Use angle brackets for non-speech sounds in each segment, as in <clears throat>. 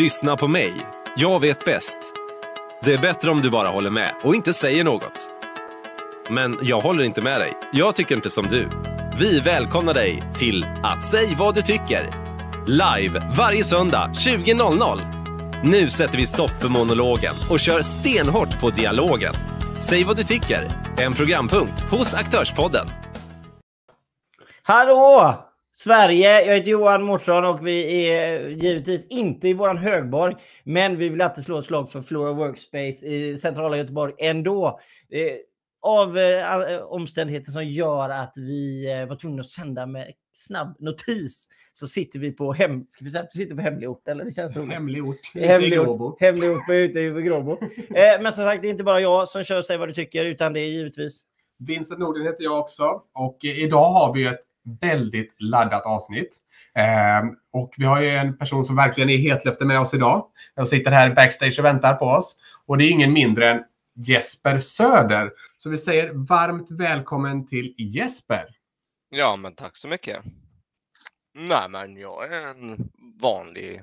Lyssna på mig. Jag vet bäst. Det är bättre om du bara håller med och inte säger något. Men jag håller inte med dig. Jag tycker inte som du. Vi välkomnar dig till att säg vad du tycker. Live varje söndag 20.00. Nu sätter vi stopp för monologen och kör stenhårt på dialogen. Säg vad du tycker. En programpunkt hos Aktörspodden. Hallå! Sverige, jag heter Johan Mårtsson och vi är givetvis inte i våran högborg. Men vi vill alltid slå ett slag för Flora Workspace i centrala Göteborg ändå. Eh, av eh, omständigheter som gör att vi eh, var tvungna att sända med snabb notis så sitter vi på, hem, ska vi säga, vi sitter på hemlig ort. Eller? Det känns roligt. Hemlig ort. Hemlig ort, hemlig ort ute i Gråbo. <laughs> Eh, men som sagt, det är inte bara jag som kör Säg vad du tycker, utan det är givetvis Vincent Nordin heter jag också och eh, idag har vi ett väldigt laddat avsnitt. Eh, och vi har ju en person som verkligen är hetlöfte med oss idag. Jag sitter här backstage och väntar på oss. Och det är ingen mindre än Jesper Söder. Så vi säger varmt välkommen till Jesper. Ja, men tack så mycket. Nej, men jag är en vanlig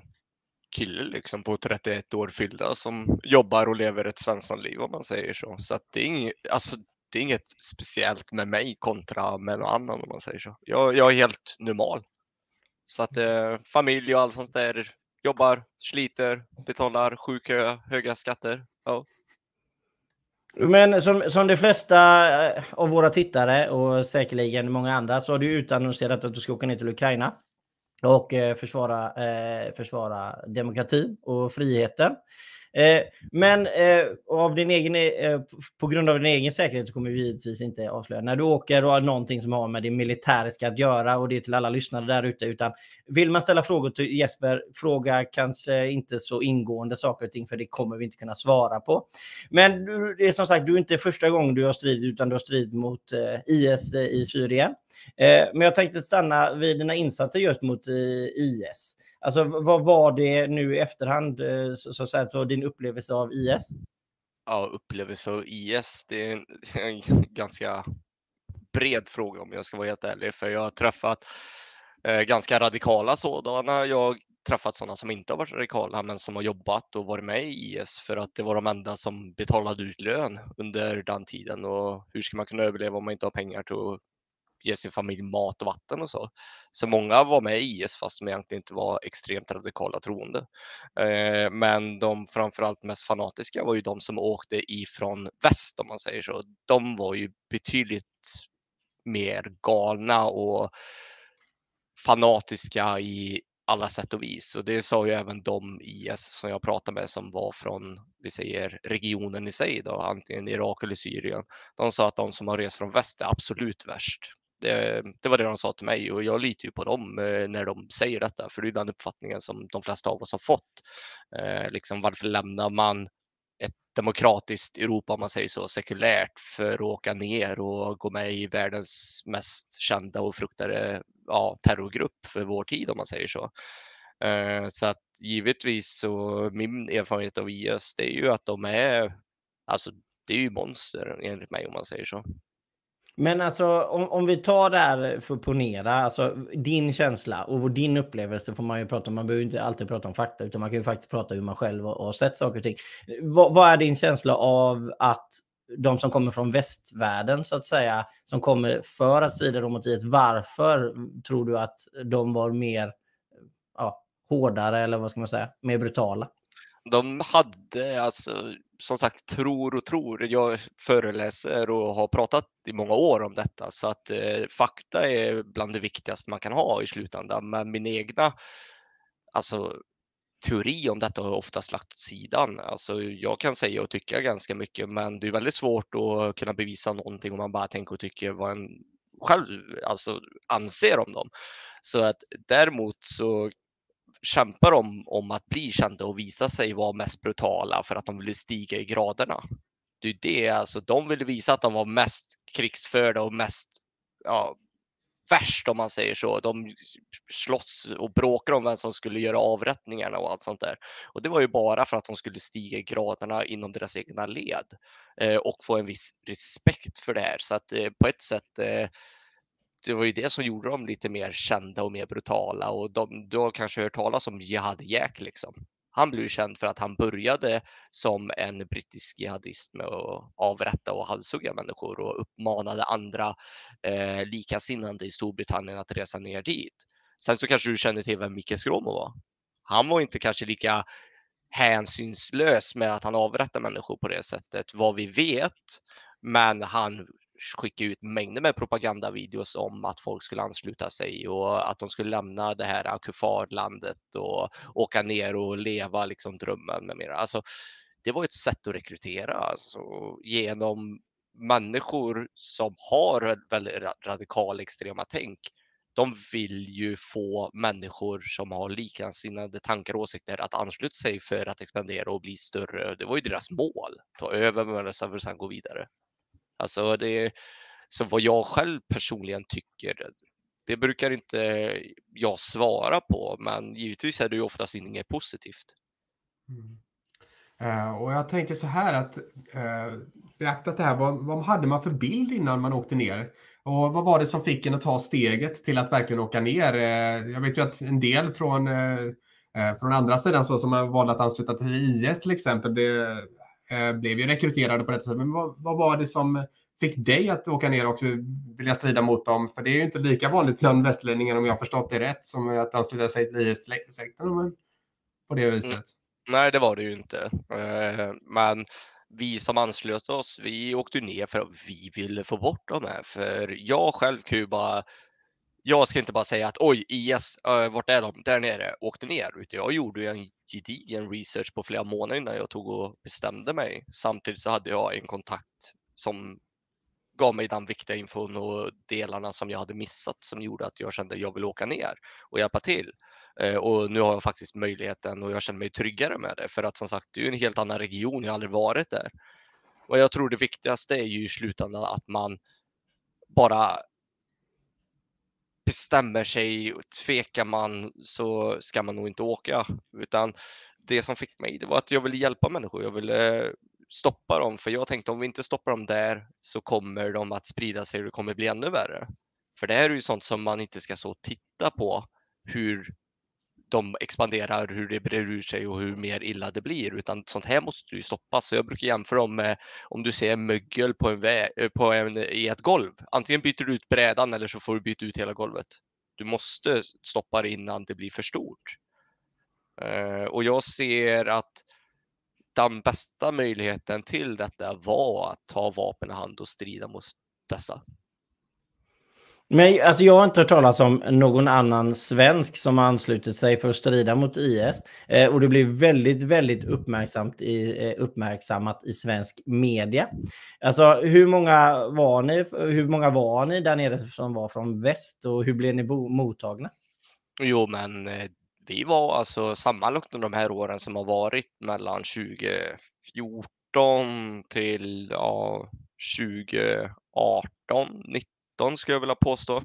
kille liksom på 31 år fyllda som jobbar och lever ett svenssonliv om man säger så. Så att det är inget, alltså, det är inget speciellt med mig kontra med någon annan om man säger så. Jag, jag är helt normal. Så att eh, familj och allt sånt där. Jobbar, sliter, betalar sjukt höga skatter. Ja. Men som, som de flesta eh, av våra tittare och säkerligen många andra så har du utannonserat att du ska åka ner till Ukraina och eh, försvara, eh, försvara demokratin och friheten. Eh, men eh, av din egen, eh, på grund av din egen säkerhet så kommer vi givetvis inte avslöja när du åker och har någonting som har med det militäriska att göra och det är till alla lyssnare där ute. Utan vill man ställa frågor till Jesper, fråga kanske inte så ingående saker och ting för det kommer vi inte kunna svara på. Men det är som sagt, du är inte första gången du har stridit utan du har stridit mot IS i Syrien. Men jag tänkte stanna vid dina insatser just mot IS. Alltså vad var det nu i efterhand, eh, så, så att säga, så din upplevelse av IS? Ja, upplevelse av IS, det är en, <laughs> en ganska bred fråga om jag ska vara helt ärlig, för jag har träffat eh, ganska radikala sådana. Jag har träffat sådana som inte har varit radikala, men som har jobbat och varit med i IS för att det var de enda som betalade ut lön under den tiden. Och hur ska man kunna överleva om man inte har pengar till att ge sin familj mat och vatten och så. Så många var med i IS fast de egentligen inte var extremt radikala troende. Eh, men de framförallt mest fanatiska var ju de som åkte ifrån väst om man säger så. De var ju betydligt mer galna och fanatiska i alla sätt och vis. Och det sa ju även de IS som jag pratade med som var från, vi säger regionen i sig då, antingen Irak eller Syrien. De sa att de som har rest från väst är absolut värst. Det, det, var det de sa till mig och jag litar ju på dem eh, när de säger detta, för det är den uppfattningen som de flesta av oss har fått. Eh, liksom, varför lämnar man ett demokratiskt Europa, om man säger så, sekulärt för att åka ner och gå med i världens mest kända och fruktade ja, terrorgrupp för vår tid, om man säger så. Eh, så att givetvis så min erfarenhet av IS, det är ju att de är, alltså det är ju monster enligt mig om man säger så. Men alltså om, om vi tar det här för att ponera, alltså din känsla och din upplevelse får man ju prata om. Man behöver inte alltid prata om fakta utan man kan ju faktiskt prata hur man själv har sett saker och ting. Vad, vad är din känsla av att de som kommer från västvärlden så att säga, som kommer för att strida mot IS, varför tror du att de var mer ja, hårdare eller vad ska man säga, mer brutala? De hade alltså som sagt tror och tror. Jag föreläser och har pratat i många år om detta så att eh, fakta är bland det viktigaste man kan ha i slutändan. Men min egna alltså, teori om detta har oftast lagt åt sidan. Alltså, jag kan säga och tycka ganska mycket, men det är väldigt svårt att kunna bevisa någonting om man bara tänker och tycker vad en själv alltså, anser om dem. Så att däremot så kämpar de om att bli kända och visa sig vara mest brutala för att de vill stiga i graderna. Det är det, alltså de ville visa att de var mest krigsförda och mest ja, värst om man säger så. De slåss och bråkar om vem som skulle göra avrättningarna och allt sånt där. Och det var ju bara för att de skulle stiga i graderna inom deras egna led eh, och få en viss respekt för det här. Så att eh, på ett sätt eh, det var ju det som gjorde dem lite mer kända och mer brutala och de, du har kanske hört talas om Jihad Jack liksom. Han blev känd för att han började som en brittisk jihadist med att avrätta och halshugga människor och uppmanade andra eh, likasinnande i Storbritannien att resa ner dit. Sen så kanske du känner till vem Micke Skråmo var. Han var inte kanske lika hänsynslös med att han avrättar människor på det sättet, vad vi vet. Men han skickade ut mängder med propagandavideos om att folk skulle ansluta sig och att de skulle lämna det här Akufarlandet och åka ner och leva liksom drömmen med mera. Alltså, det var ett sätt att rekrytera alltså, genom människor som har väldigt radikal extrema tänk. De vill ju få människor som har likasinnade tankar och åsikter att ansluta sig för att expandera och bli större. Det var ju deras mål. Ta över men sen gå vidare. Alltså det, så vad jag själv personligen tycker, det brukar inte jag svara på, men givetvis är det ju oftast inget positivt. Mm. Uh, och jag tänker så här att uh, beaktat det här, vad, vad hade man för bild innan man åkte ner? Och vad var det som fick en att ta steget till att verkligen åka ner? Uh, jag vet ju att en del från, från andra sidan, så som har valt att ansluta till IS till exempel, det, blev ju rekryterade på detta sätt. Men vad, vad, var det som fick dig att åka ner och vilja strida mot dem? För det är ju inte lika vanligt bland västerlänningar om jag har förstått det rätt som att ansluta sig till IS-sekten på det viset. Mm. Nej, det var det ju inte. Eh, men vi som anslöt oss, vi åkte ner för att vi ville få bort dem här. För jag själv kan ju bara jag ska inte bara säga att oj, IS, äh, vart är de? Där nere, åkte ner. Utan jag gjorde en gedigen research på flera månader innan jag tog och bestämde mig. Samtidigt så hade jag en kontakt som gav mig den viktiga infon och delarna som jag hade missat som gjorde att jag kände att jag vill åka ner och hjälpa till. Eh, och nu har jag faktiskt möjligheten och jag känner mig tryggare med det för att som sagt, det är en helt annan region. Jag har aldrig varit där. Och jag tror det viktigaste är ju i slutändan att man bara bestämmer sig, tvekar man så ska man nog inte åka. Utan det som fick mig, det var att jag ville hjälpa människor. Jag ville eh, stoppa dem, för jag tänkte om vi inte stoppar dem där så kommer de att sprida sig och det kommer bli ännu värre. För det här är ju sånt som man inte ska så titta på hur de expanderar, hur det brer ut sig och hur mer illa det blir, utan sånt här måste ju stoppas. Så jag brukar jämföra dem med om du ser mögel på en vä- eh, på en, i ett golv. Antingen byter du ut brädan eller så får du byta ut hela golvet. Du måste stoppa det innan det blir för stort. Uh, och jag ser att den bästa möjligheten till detta var att ta vapen i hand och strida mot dessa. Men alltså, jag har inte hört talas om någon annan svensk som har anslutit sig för att strida mot IS. Eh, och det blir väldigt, väldigt uppmärksamt i, eh, uppmärksammat i svensk media. Alltså, hur många, var ni, hur många var ni där nere som var från väst och hur blev ni mottagna? Jo, men eh, vi var alltså sammanlagt under de här åren som har varit mellan 2014 till ja, 2018, 19 2019 skulle jag vilja påstå,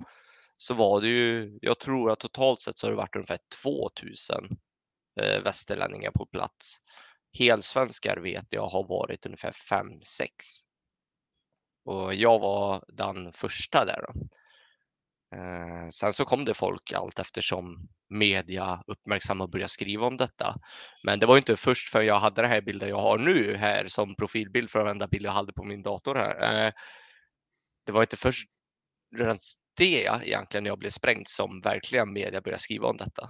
så var det ju, jag tror att totalt sett så har det varit ungefär 2000 eh, västerlänningar på plats. Helsvenskar vet jag har varit ungefär 5-6. Och jag var den första där. Då. Eh, sen så kom det folk allt eftersom media uppmärksamma och började skriva om detta. Men det var inte först för jag hade den här bilden jag har nu här som profilbild för den enda bild jag hade på min dator här. Eh, det var inte först redan det egentligen när jag blev sprängd som verkligen media började skriva om detta.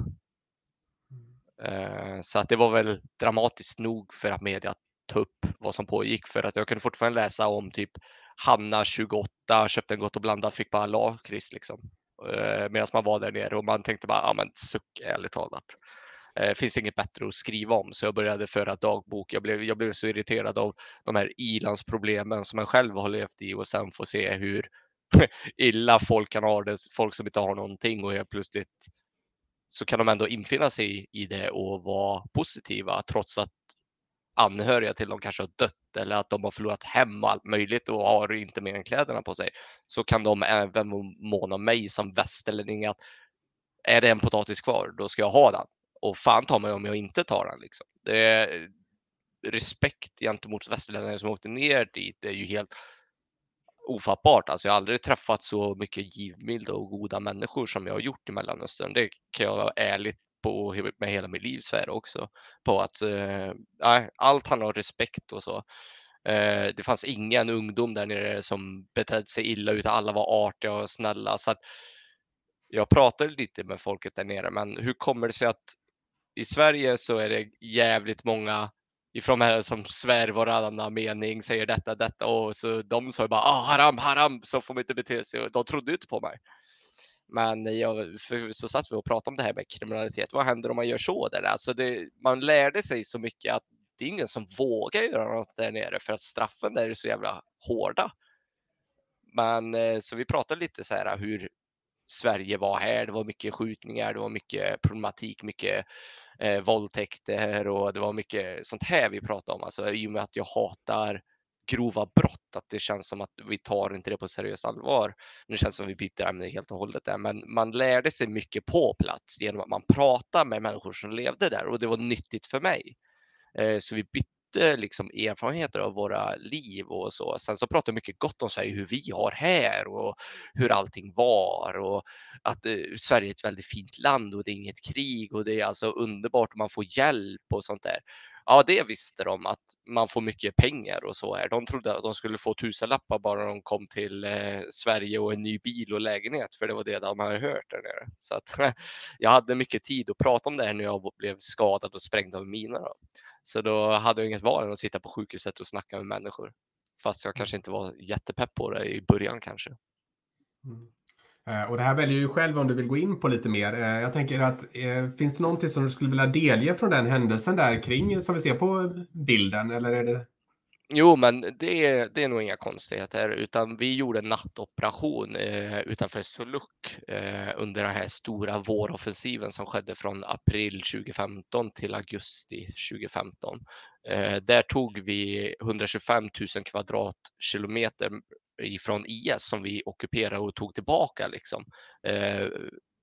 Mm. Så att det var väl dramatiskt nog för att media ta upp vad som pågick för att jag kunde fortfarande läsa om typ Hanna 28 köpte en Gott och blandat, fick bara lakrits liksom. Eh, medan man var där nere och man tänkte bara, ja men suck ärligt talat. Det eh, finns inget bättre att skriva om så jag började föra dagbok. Jag blev, jag blev så irriterad av de här ilandsproblemen som man själv har levt i och sen få se hur <laughs> illa folk kan ha det, folk som inte har någonting och helt plötsligt så kan de ändå infinna sig i det och vara positiva trots att anhöriga till dem kanske har dött eller att de har förlorat hem och allt möjligt och har inte mer än kläderna på sig. Så kan de även måna mig som västerlänning att är det en potatis kvar, då ska jag ha den. Och fan ta mig om jag inte tar den. Liksom. Det är, eh, respekt gentemot västerlänningar som åkte ner dit det är ju helt ofattbart. Alltså jag har aldrig träffat så mycket givmilda och goda människor som jag har gjort i Mellanöstern. Det kan jag ärligt på med hela mitt liv så är det också på att eh, allt handlar om respekt och så. Eh, det fanns ingen ungdom där nere som betedde sig illa utan alla var artiga och snälla. Så att jag pratade lite med folket där nere, men hur kommer det sig att i Sverige så är det jävligt många ifrån här som svär varannan mening, säger detta, detta och så de sa bara ah, haram, haram, så får man inte bete sig. Och de trodde inte på mig. Men jag, så satt vi och pratade om det här med kriminalitet. Vad händer om man gör så där? Alltså det, man lärde sig så mycket att det är ingen som vågar göra något där nere för att straffen där är så jävla hårda. Men eh, så vi pratade lite så här hur Sverige var här. Det var mycket skjutningar, det var mycket problematik, mycket eh, våldtäkter och det var mycket sånt här vi pratade om. Alltså i och med att jag hatar grova brott, att det känns som att vi tar inte det på seriöst allvar. Nu känns det som att vi byter ämne helt och hållet där, men man lärde sig mycket på plats genom att man pratade med människor som levde där och det var nyttigt för mig. Eh, så vi bytte liksom erfarenheter av våra liv och så. Sen så pratar vi mycket gott om Sverige, hur vi har här och hur allting var och att eh, Sverige är ett väldigt fint land och det är inget krig och det är alltså underbart och man får hjälp och sånt där. Ja, det visste de att man får mycket pengar och så här. De trodde att de skulle få tusenlappar bara de kom till eh, Sverige och en ny bil och lägenhet, för det var det de hade hört där nere. Så att <laughs> jag hade mycket tid att prata om det här när jag blev skadad och sprängd av mina. Då. Så då hade jag inget val än att sitta på sjukhuset och snacka med människor. Fast jag kanske inte var jättepepp på det i början kanske. Mm. Eh, och det här väljer ju själv om du vill gå in på lite mer. Eh, jag tänker att eh, finns det någonting som du skulle vilja delge från den händelsen där kring som vi ser på bilden? Eller är det Jo, men det är, det är nog inga konstigheter, utan vi gjorde en nattoperation eh, utanför Suluk eh, under den här stora våroffensiven som skedde från april 2015 till augusti 2015. Eh, där tog vi 125 000 kvadratkilometer ifrån IS som vi ockuperade och tog tillbaka liksom. Eh,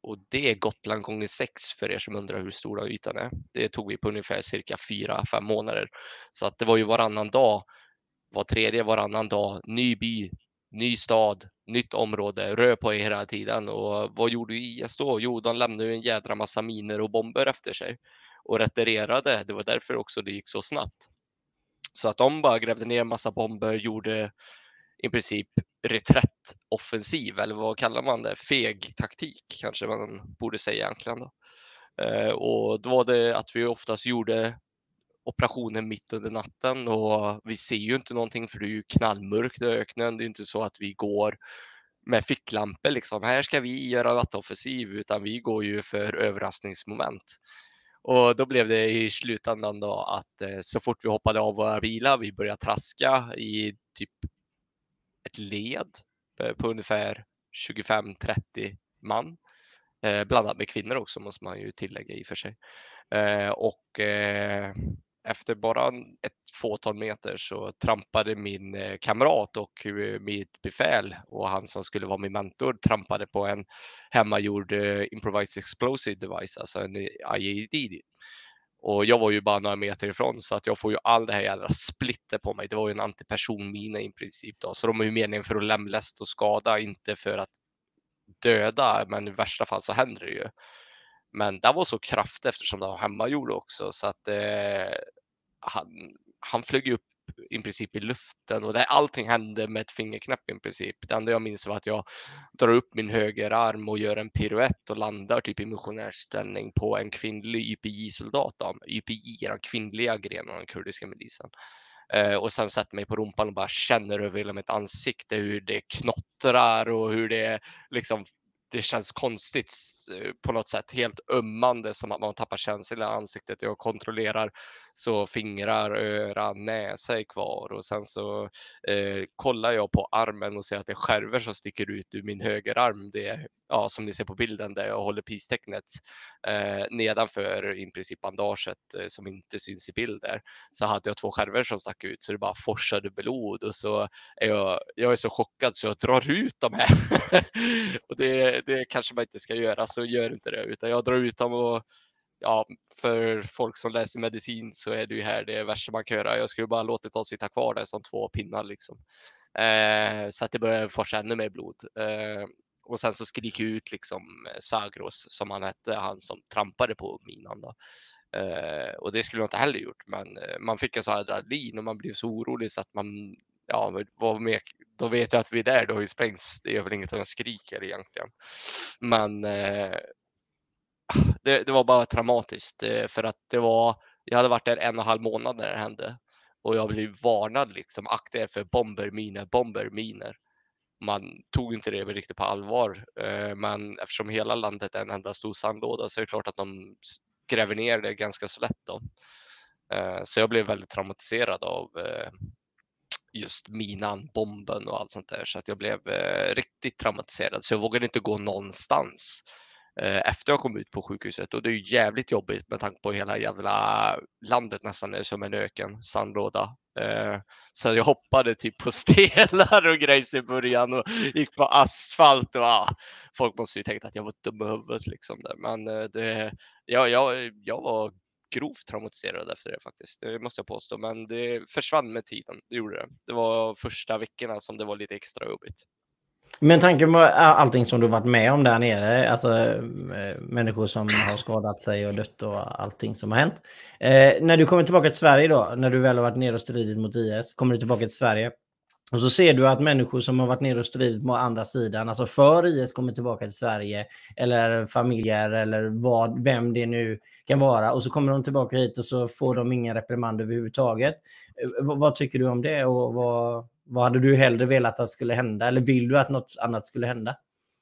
och det är Gotland gånger sex för er som undrar hur stora ytan är. Det tog vi på ungefär cirka fyra, fem månader. Så att det var ju varannan dag, var tredje, varannan dag, ny by, ny stad, nytt område, rör på er hela tiden. Och vad gjorde IS då? Jo, de lämnade en jädra massa miner och bomber efter sig och retirerade. Det var därför också det gick så snabbt. Så att de bara grävde ner en massa bomber, gjorde i princip reträttoffensiv eller vad kallar man det? Feg taktik kanske man borde säga egentligen. Då. Eh, och då var det att vi oftast gjorde operationen mitt under natten och vi ser ju inte någonting för det är ju knallmörkt i öknen. Det är inte så att vi går med ficklampor liksom. Här ska vi göra nattoffensiv utan vi går ju för överraskningsmoment. Och då blev det i slutändan då att eh, så fort vi hoppade av våra bilar, vi började traska i typ ett led eh, på ungefär 25-30 man. Eh, blandat med kvinnor också måste man ju tillägga i och för sig. Eh, och eh, efter bara ett fåtal meter så trampade min eh, kamrat och eh, mitt befäl och han som skulle vara min mentor trampade på en hemmagjord eh, improvised explosive device, alltså en IED och jag var ju bara några meter ifrån så att jag får ju all det här jävla splitter på mig. Det var ju en antipersonmina i princip då, så de är ju meningen för att lemlästa och skada, inte för att döda. Men i värsta fall så händer det ju. Men det var så kraftigt eftersom det var hemmagjord också så att eh, han, han flög upp i princip i luften och det, allting hände med ett fingerknäpp i princip. Det enda jag minns var att jag drar upp min högerarm och gör en piruett och landar typ i missionärsställning på en kvinnlig YPJ-soldat. YPJ är den kvinnliga grenen av den kurdiska milisen. Eh, och sen sätter mig på rumpan och bara känner över hela mitt ansikte hur det knottrar och hur det liksom det känns konstigt eh, på något sätt, helt ömmande som att man tappar känslan i ansiktet. Jag kontrollerar så fingrar, öra, näsa är kvar och sen så eh, kollar jag på armen och ser att det är skärvor som sticker ut ur min högerarm. Det är ja, som ni ser på bilden där jag håller peace-tecknet eh, nedanför i princip bandaget eh, som inte syns i bilder så hade jag två skärvor som stack ut så det bara forsade blod och så är jag, jag är så chockad så jag drar ut de här. <laughs> och det, det kanske man inte ska göra så gör inte det utan jag drar ut dem och ja, för folk som läser medicin så är det ju här det värsta man kan göra. Jag skulle bara låtit dem sitta kvar där som två pinnar liksom. Eh, så att det börjar forsa ännu mer blod. Eh, och sen så skriker ut liksom eh, Sagros som han hette, han som trampade på minan. Då. Eh, och det skulle jag inte heller gjort, men eh, man fick en sån adrenalin och man blev så orolig så att man, ja, vad mer, då vet jag att vi är där, då har ju sprängts. Det är väl inget jag skriker egentligen. Men eh, det, det, var bara traumatiskt eh, för att det var, jag hade varit där en och en halv månad när det hände och jag blev varnad liksom, akta er för bomber, miner, bomber, miner. Man tog inte det riktigt på allvar, eh, men eftersom hela landet är en enda stor sandlåda så är det klart att de gräver ner det ganska så lätt. Då. Eh, så jag blev väldigt traumatiserad av eh, just minan, bomben och allt sånt där. Så att jag blev riktigt traumatiserad. Så jag vågade inte gå någonstans. Eh, efter jag kom ut på sjukhuset och det är ju jävligt jobbigt med tanke på hela jävla landet nästan är som en öken, sandlåda. Eh, så jag hoppade typ på <laughs> stenar och grejs i början och gick på asfalt och ah, folk måste ju tänkt att jag var dum i huvudet liksom. Där. Men eh, det, ja, jag, jag var grovt traumatiserad efter det faktiskt. Det måste jag påstå, men det försvann med tiden. Det gjorde det. Det var första veckorna som det var lite extra jobbigt. Men tanken på allting som du varit med om där nere, alltså eh, människor som har skadat sig och dött och allting som har hänt. Eh, när du kommer tillbaka till Sverige då, när du väl har varit nere och stridit mot IS, kommer du tillbaka till Sverige och så ser du att människor som har varit nere och stridit mot andra sidan, alltså för IS, kommer tillbaka till Sverige eller familjer eller vad, vem det nu kan vara och så kommer de tillbaka hit och så får de ingen reprimand överhuvudtaget. Eh, v vad tycker du om det och vad, vad hade du hellre velat att skulle hända? Eller vill du att något annat skulle hända?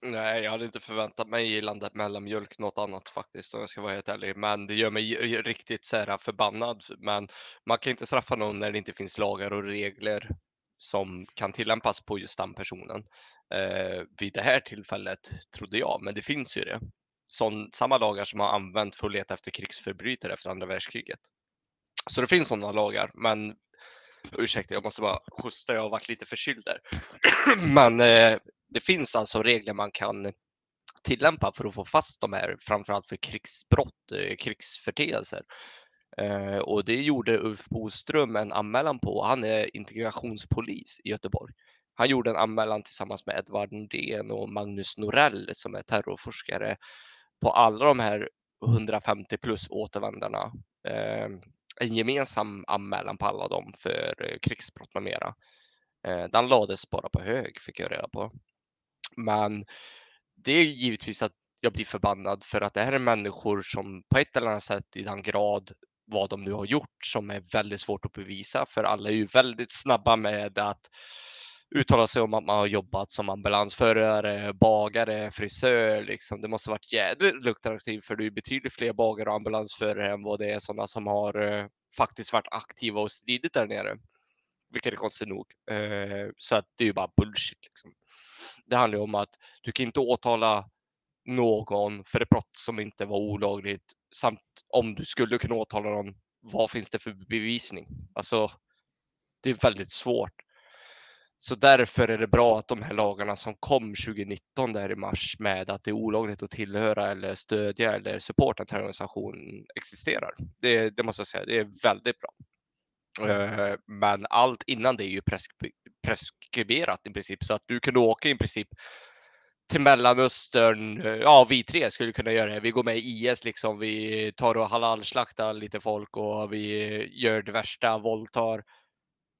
Nej, jag hade inte förväntat mig i landet mellanmjölk något annat faktiskt om jag ska vara helt ärlig. Men det gör mig riktigt så här förbannad. Men man kan inte straffa någon när det inte finns lagar och regler som kan tillämpas på just den personen. Eh, vid det här tillfället trodde jag, men det finns ju det. Sån, samma lagar som har använt för att leta efter krigsförbrytare efter andra världskriget. Så det finns sådana lagar, men Ursäkta, jag måste bara hosta. Jag har varit lite förkyld där. <clears throat> Men eh, det finns alltså regler man kan tillämpa för att få fast de här, framförallt för krigsbrott, eh, krigsförteelser. Eh, och det gjorde Ulf Boström en anmälan på. Han är integrationspolis i Göteborg. Han gjorde en anmälan tillsammans med Edvard Nordén och Magnus Norell som är terrorforskare på alla de här 150 plus återvändarna eh, en gemensam anmälan på alla dem för eh, krigsbrott med mera. Eh, den lades bara på hög fick jag reda på. Men det är givetvis att jag blir förbannad för att det här är människor som på ett eller annat sätt i den grad vad de nu har gjort som är väldigt svårt att bevisa för alla är ju väldigt snabba med att uttala sig om att man har jobbat som ambulansförare, bagare, frisör. Liksom. Det måste varit jädrigt lukrativt för det är betydligt fler bagare och ambulansförare än vad det är sådana som har eh, faktiskt varit aktiva och stridit där nere. Vilket är konstigt nog. Eh, så att det är ju bara bullshit. Liksom. Det handlar ju om att du kan inte åtala någon för ett brott som inte var olagligt samt om du skulle kunna åtala någon, vad finns det för bevisning? Alltså, det är väldigt svårt. Så därför är det bra att de här lagarna som kom 2019 där i mars med att det är olagligt att tillhöra eller stödja eller supporta en terrororganisation existerar. Det, det, måste jag säga, det är väldigt bra. Eh, men allt innan det är ju preskriberat i princip så att du kunde åka i princip till Mellanöstern. Eh, ja, vi tre skulle kunna göra det. Vi går med i IS liksom. Vi tar och halalslaktar lite folk och vi gör det värsta, våldtar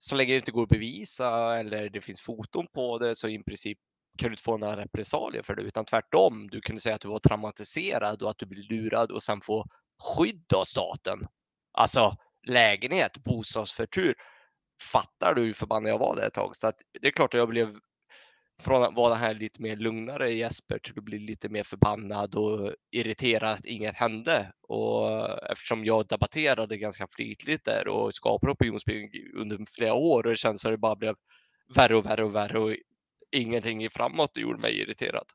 så länge det inte går att bevisa eller det finns foton på det så i princip kan du inte få några repressalier för det utan tvärtom. Du kunde säga att du var traumatiserad och att du blev lurad och sen få skydd av staten. Alltså lägenhet, bostadsförtur. Fattar du hur förbannad jag var det ett tag? Så att det är klart att jag blev från att vara den här lite mer lugnare Jesper till att bli lite mer förbannad och irriterad att inget hände. Och eftersom jag debatterade ganska flitigt där och skapade opinionsbildning under flera år och det känns som det bara blev värre och värre och värre och ingenting framåt det gjorde mig irriterad.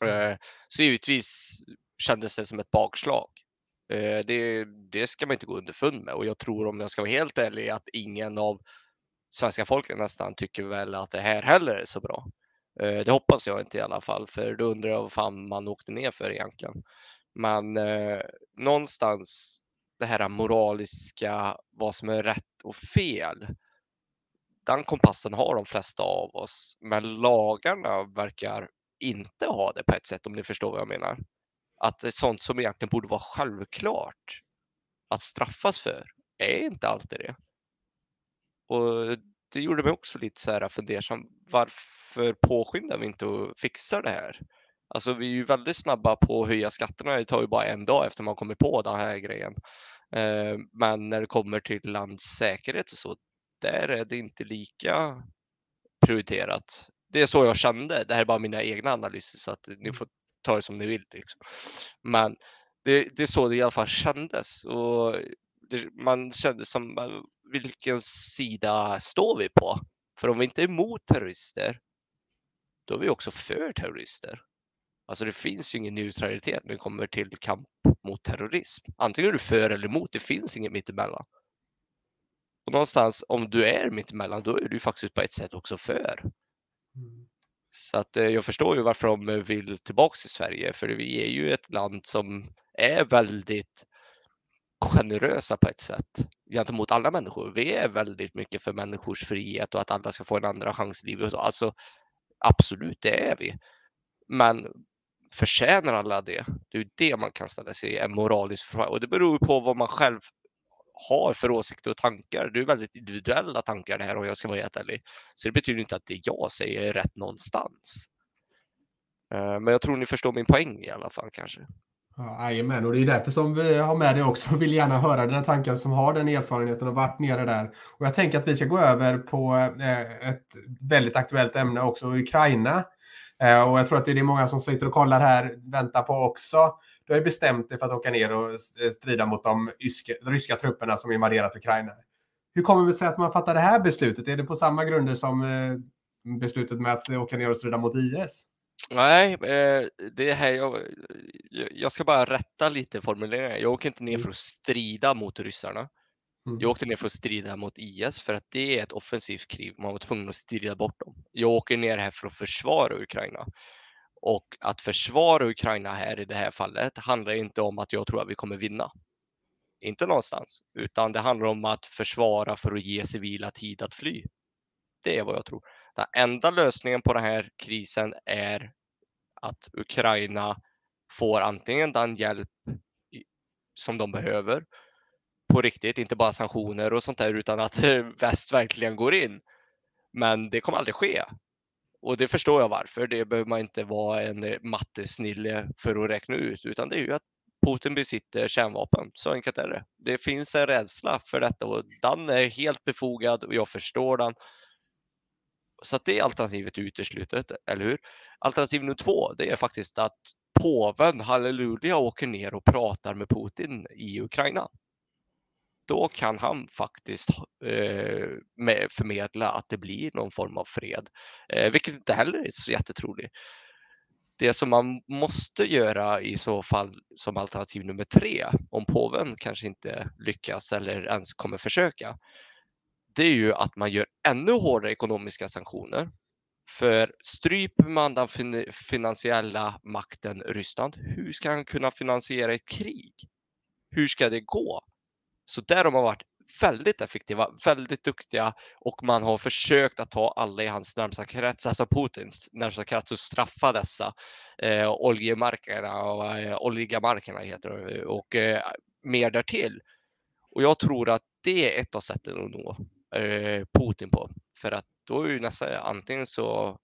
Mm. Eh, så givetvis kändes det som ett bakslag. Eh, det, det ska man inte gå underfund med och jag tror om jag ska vara helt ärlig att ingen av svenska folket nästan tycker väl att det här heller är så bra. Eh, det hoppas jag inte i alla fall, för då undrar jag vad fan man åkte ner för egentligen. Men eh, någonstans det här moraliska, vad som är rätt och fel. Den kompassen har de flesta av oss, men lagarna verkar inte ha det på ett sätt om ni förstår vad jag menar. Att det är sånt som egentligen borde vara självklart att straffas för är inte alltid det. Och det gjorde mig också lite så här fundersam. Varför påskyndar vi inte och fixar det här? Alltså vi är ju väldigt snabba på att höja skatterna. Det tar ju bara en dag efter man kommer på den här grejen. Eh, men när det kommer till lands säkerhet och så, där är det inte lika prioriterat. Det är så jag kände. Det här är bara mina egna analyser så att ni får ta det som ni vill. Liksom. Men det, det är så det i alla fall kändes. Och det, man kände som vilken sida står vi på? För om vi inte är emot terrorister, då är vi också för terrorister. Alltså det finns ju ingen neutralitet när det kommer till kamp mot terrorism. Antingen är du för eller emot, det finns inget mittemellan. Och någonstans, om du är mittemellan, då är du faktiskt på ett sätt också för. Mm. Så att eh, jag förstår ju varför de vill tillbaks till Sverige, för vi är ju ett land som är väldigt generösa på ett sätt gentemot alla människor. Vi är väldigt mycket för människors frihet och att alla ska få en andra chans i livet. Alltså, absolut, det är vi. Men förtjänar alla det? Det är det man kan ställa sig en moralisk fråga och det beror på vad man själv har för åsikter och tankar. Det är väldigt individuella tankar det här om jag ska vara helt ärlig. Så det betyder inte att det jag säger är rätt någonstans. Eh, men jag tror ni förstår min poäng i alla fall kanske. Jajamän, och det är därför som vi har med dig också och vill gärna höra dina tankar som har den erfarenheten och varit nere där. Och jag tänker att vi ska gå över på eh, ett väldigt aktuellt ämne också, Ukraina. Eh, och jag tror att det är många som sitter och kollar här, väntar på också. Du har ju bestämt dig för att åka ner och eh, strida mot de ryska trupperna som invaderat Ukraina. Hur kommer det sig att man fattar det här beslutet? Är det på samma grunder som eh, beslutet med att åka ner och strida mot IS? Nej, eh, det här jag, jag ska bara rätta lite formuleringar. Jag åker inte ner mm. för att strida mot ryssarna. Mm. Jag åkte ner för att strida mot IS för att det är ett offensivt krig. Man var tvungen att strida bort dem. Jag åker ner här för att försvara Ukraina. Och att försvara Ukraina här i det här fallet handlar inte om att jag tror att vi kommer vinna. Inte någonstans, utan det handlar om att försvara för att ge civila tid att fly. Det är vad jag tror. Den enda lösningen på den här krisen är att Ukraina får antingen den hjälp som de behöver på riktigt, inte bara sanktioner och sånt där, utan att <laughs> väst verkligen går in. Men det kommer aldrig ske. Och det förstår jag varför. Det behöver man inte vara en eh, mattesnille för att räkna ut, utan det är ju att Putin besitter kärnvapen. Så enkelt är det. Det finns en rädsla för detta och den är helt befogad och jag förstår den. Så att det är alternativet uteslutet, eller hur? Alternativ nummer två, det är faktiskt att påven, halleluja, åker ner och pratar med Putin i Ukraina. Då kan han faktiskt eh, förmedla att det blir någon form av fred, eh, vilket inte heller är så jättetroligt. Det som man måste göra i så fall som alternativ nummer tre, om påven kanske inte lyckas eller ens kommer försöka, det är ju att man gör ännu hårdare ekonomiska sanktioner. För stryper man den fin finansiella makten Ryssland, hur ska han kunna finansiera ett krig? Hur ska det gå? Så där har man varit väldigt effektiva, väldigt duktiga och man har försökt att ta alla i hans närmsta krets, alltså Putins närmsta krets och straffa dessa eh, oljemarkerna och eh, oligamarkerna heter det, eh, och eh, mer därtill. Och jag tror att det är ett av sätten att nå Eh, Putin på. För att då är ju nästan antingen så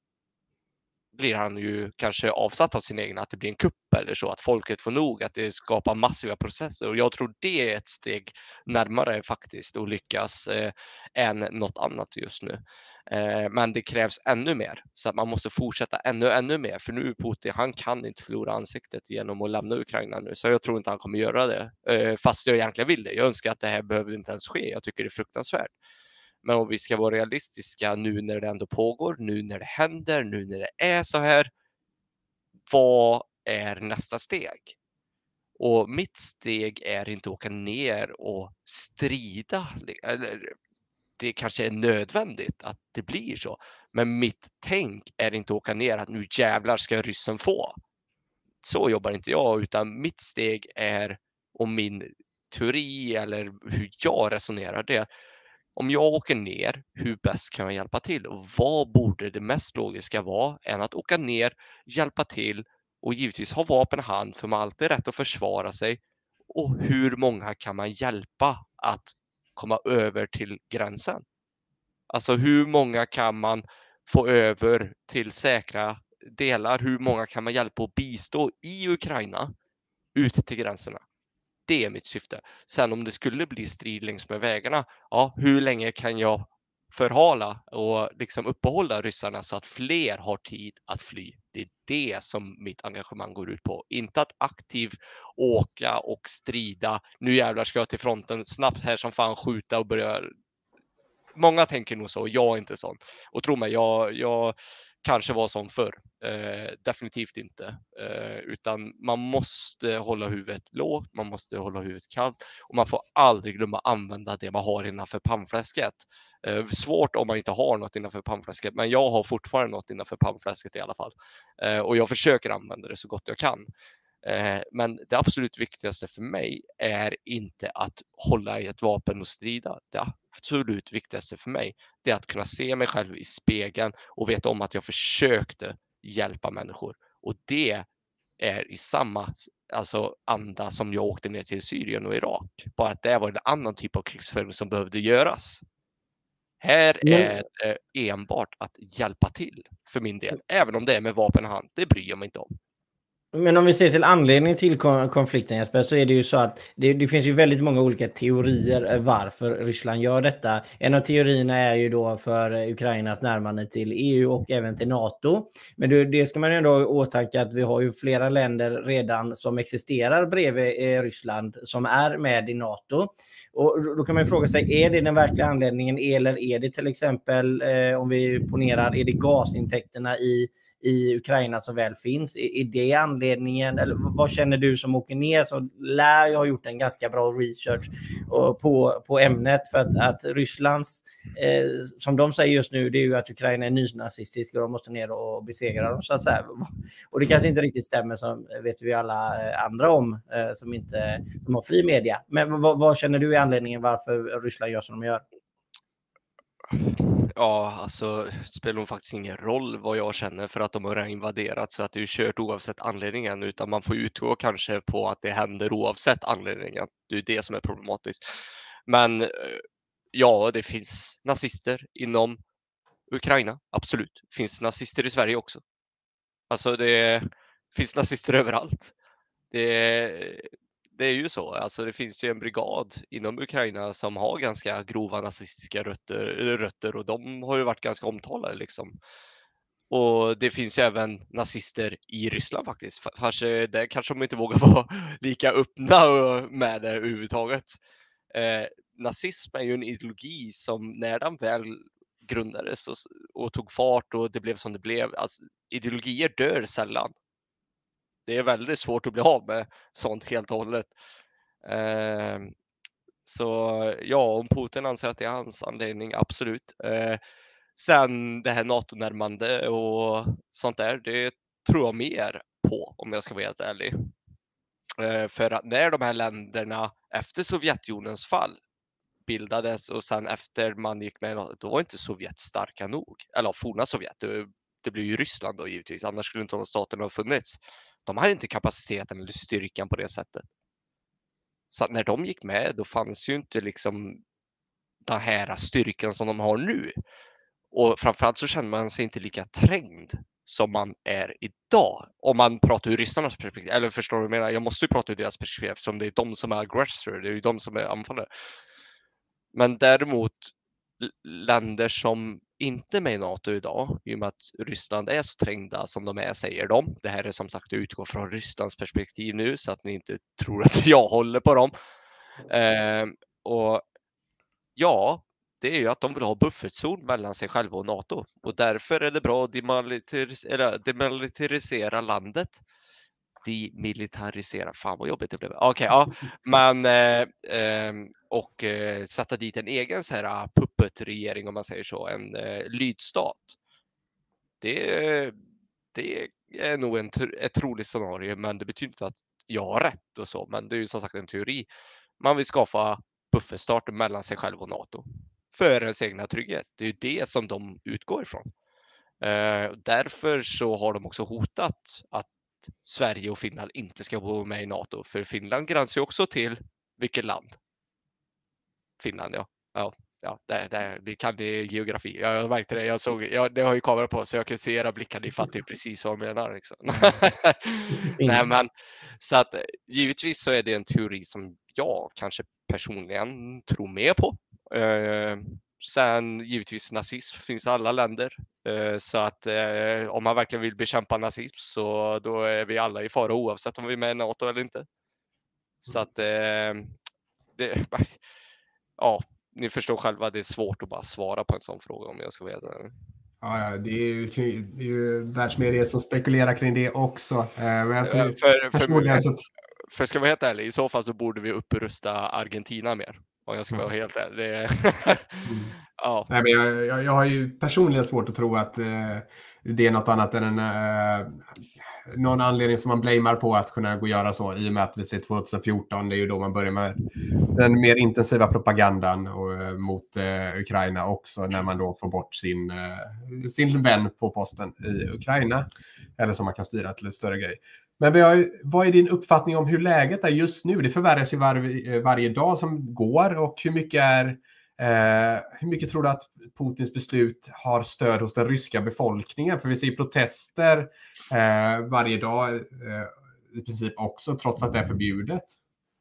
blir han ju kanske avsatt av sin egen, att det blir en kupp eller så, att folket får nog, att det skapar massiva processer. Och jag tror det är ett steg närmare faktiskt att lyckas eh, än något annat just nu. Eh, men det krävs ännu mer, så att man måste fortsätta ännu, ännu mer. För nu Putin, han kan inte förlora ansiktet genom att lämna Ukraina nu, så jag tror inte han kommer göra det. Eh, fast jag egentligen vill det. Jag önskar att det här behövde inte ens ske. Jag tycker det är fruktansvärt. Men om vi ska vara realistiska nu när det ändå pågår, nu när det händer, nu när det är så här. Vad är nästa steg? Och mitt steg är inte att åka ner och strida. Eller, det kanske är nödvändigt att det blir så. Men mitt tänk är inte att åka ner att nu jävlar ska ryssen få. Så jobbar inte jag, utan mitt steg är, och min teori eller hur jag resonerar, det om jag åker ner, hur bäst kan jag hjälpa till? Och vad borde det mest logiska vara än att åka ner, hjälpa till och givetvis ha vapen i hand för man har alltid rätt att försvara sig. Och hur många kan man hjälpa att komma över till gränsen? Alltså hur många kan man få över till säkra delar? Hur många kan man hjälpa och bistå i Ukraina ut till gränserna? Det är mitt syfte. Sen om det skulle bli strid längs med vägarna, ja, hur länge kan jag förhala och liksom uppehålla ryssarna så att fler har tid att fly. Det är det som mitt engagemang går ut på. Inte att aktivt åka och strida. Nu jävlar ska jag till fronten snabbt här som fan skjuta och börja. Många tänker nog så. Jag är inte sån. Och tro mig, jag, jag kanske var som förr. Eh, definitivt inte. Eh, utan man måste hålla huvudet lågt, man måste hålla huvudet kallt och man får aldrig glömma använda det man har innanför pannfläsket. Eh, svårt om man inte har något innanför pannfläsket, men jag har fortfarande något innanför pannfläsket i alla fall. Eh, och jag försöker använda det så gott jag kan. Eh, men det absolut viktigaste för mig är inte att hålla i ett vapen och strida. Det absolut viktigaste för mig är att kunna se mig själv i spegeln och veta om att jag försökte hjälpa människor. Och det är i samma alltså, anda som jag åkte ner till Syrien och Irak. Bara att det var en annan typ av krigsföring som behövde göras. Här är det enbart att hjälpa till för min del, även om det är med vapen i hand. Det bryr jag mig inte om. Men om vi ser till anledningen till konflikten Jesper, så är det ju så att det, det, finns ju väldigt många olika teorier eh, varför Ryssland gör detta. En av teorierna är ju då för eh, Ukrainas närmande till EU och även till NATO. Men det, det ska man ju ändå ha i åtanke att vi har ju flera länder redan som existerar bredvid eh, Ryssland som är med i NATO. Och då kan man fråga sig, är det den verkliga anledningen eller är det till exempel, eh, om vi ponerar, är det gasintäkterna i i Ukraina som väl finns. Är det anledningen? Eller vad känner du som åker ner så lär jag ha gjort en ganska bra research på, på ämnet för att, att Rysslands, eh, som de säger just nu, det är ju att Ukraina är nynazistisk och de måste ner och besegra dem så att säga. Och det kanske inte riktigt stämmer som vet vi alla eh, andra om eh, som inte som har fri media. Men vad, vad känner du är anledningen varför Ryssland gör som de gör? Ja, alltså det spelar nog faktiskt ingen roll vad jag känner för att de har invaderat så att det är ju kört oavsett anledningen utan man får utgå kanske på att det händer oavsett anledningen. Det är det som är problematiskt. Men eh, ja, det finns nazister inom Ukraina, absolut. Det finns nazister i Sverige också. Alltså det finns nazister överallt. Det, det är ju så. Alltså det finns ju en brigad inom Ukraina som har ganska grova nazistiska rötter, rötter och de har ju varit ganska omtalade liksom. Och det finns ju även nazister i Ryssland faktiskt. Kanske, där kanske de inte vågar <laughs> vara lika öppna med det överhuvudtaget. Eh, nazism är ju en ideologi som när den väl grundades och, och, tog fart och det blev som det blev. Alltså, ideologier dör sällan det är väldigt svårt att bli av med sånt helt och hållet. Eh, så ja, om Putin anser att det är hans anledning, absolut. Eh, sen det här NATO-närmande och sånt där, det tror jag mer på om jag ska vara helt ärlig. Eh, för att när de här länderna efter Sovjetunionens fall bildades och sen efter man gick med, då var inte Sovjet starka nog. Eller forna Sovjet, det, det blev ju Ryssland då givetvis, annars skulle inte de staterna ha funnits de hade inte kapaciteten eller styrkan på det sättet. Så när de gick med, då fanns ju inte liksom den här styrkan som de har nu. Och framförallt så känner man sig inte lika trängd som man är idag. Om man pratar ur ryssarnas perspektiv, eller förstår du vad jag menar? Jag måste ju prata ur deras perspektiv eftersom det är de som är aggressor, det är ju de som är anfallare. Men däremot länder som inte är med i NATO idag, i och med att Ryssland är så trängda som de är, säger de. Det här är som sagt utgår utgå från Rysslands perspektiv nu, så att ni inte tror att jag håller på dem. Eh, och ja, det är ju att de vill ha buffertzon mellan sig själva och NATO och därför är det bra att demilitarisera, demilitarisera landet demilitarisera. Fan vad jobbigt det blev. Okej, okay, ja, men eh, eh, och eh, sätta dit en egen så här ah, puppetregering om man säger så, en eh, lydstat. Det, det är nog en, ett troligt scenario, men det betyder inte att jag har rätt och så. Men det är ju som sagt en teori. Man vill skapa buffertstart mellan sig själv och NATO. för ens egna trygghet. Det är ju det som de utgår ifrån. Eh, därför så har de också hotat att Sverige och Finland inte ska gå med i NATO, för Finland gränsar ju också till vilket land? Finland, ja. Ja, ja där, där, vi kan det geografi. Jag märkte det. Jag såg, jag, det har ju kamera på så jag kan se era blickar. Ni fattar ju precis vad jag menar. Liksom. <laughs> Nej, men, så att givetvis så är det en teori som jag kanske personligen tror mer på. Eh, sen givetvis nazism finns i alla länder. Eh, så att eh, om man verkligen vill bekämpa nazism så då är vi alla i fara oavsett om vi är med i NATO eller inte. Så att eh, det, <laughs> ja, ni förstår själva, det är svårt att bara svara på en sån fråga om jag ska veta. Ja, ja det, är ju, det är ju världsmedier som spekulerar kring det också. Men jag tror, för, för, så... för ska vara helt ärlig, i så fall så borde vi upprusta Argentina mer. Om jag ska vara helt ärlig. Det... mm. <laughs> ja. Nej, men jag, jag, jag, har ju personligen svårt att tro att eh, det är något annat än en eh, någon anledning som man blamear på att kunna gå och göra så i och med att vi ser 2014, det är ju då man börjar med den mer intensiva propagandan och, eh, mot eh, Ukraina också när man då får bort sin, eh, sin vän på posten i Ukraina. Eller som man kan styra till ett större grej. Men har, vad är din uppfattning om hur läget är just nu? Det förvärras ju var, eh, varje dag som går och hur mycket är Eh, hur mycket tror du att Putins beslut har stöd hos den ryska befolkningen? För vi ser protester eh, varje dag eh, i princip också, trots att det är förbjudet.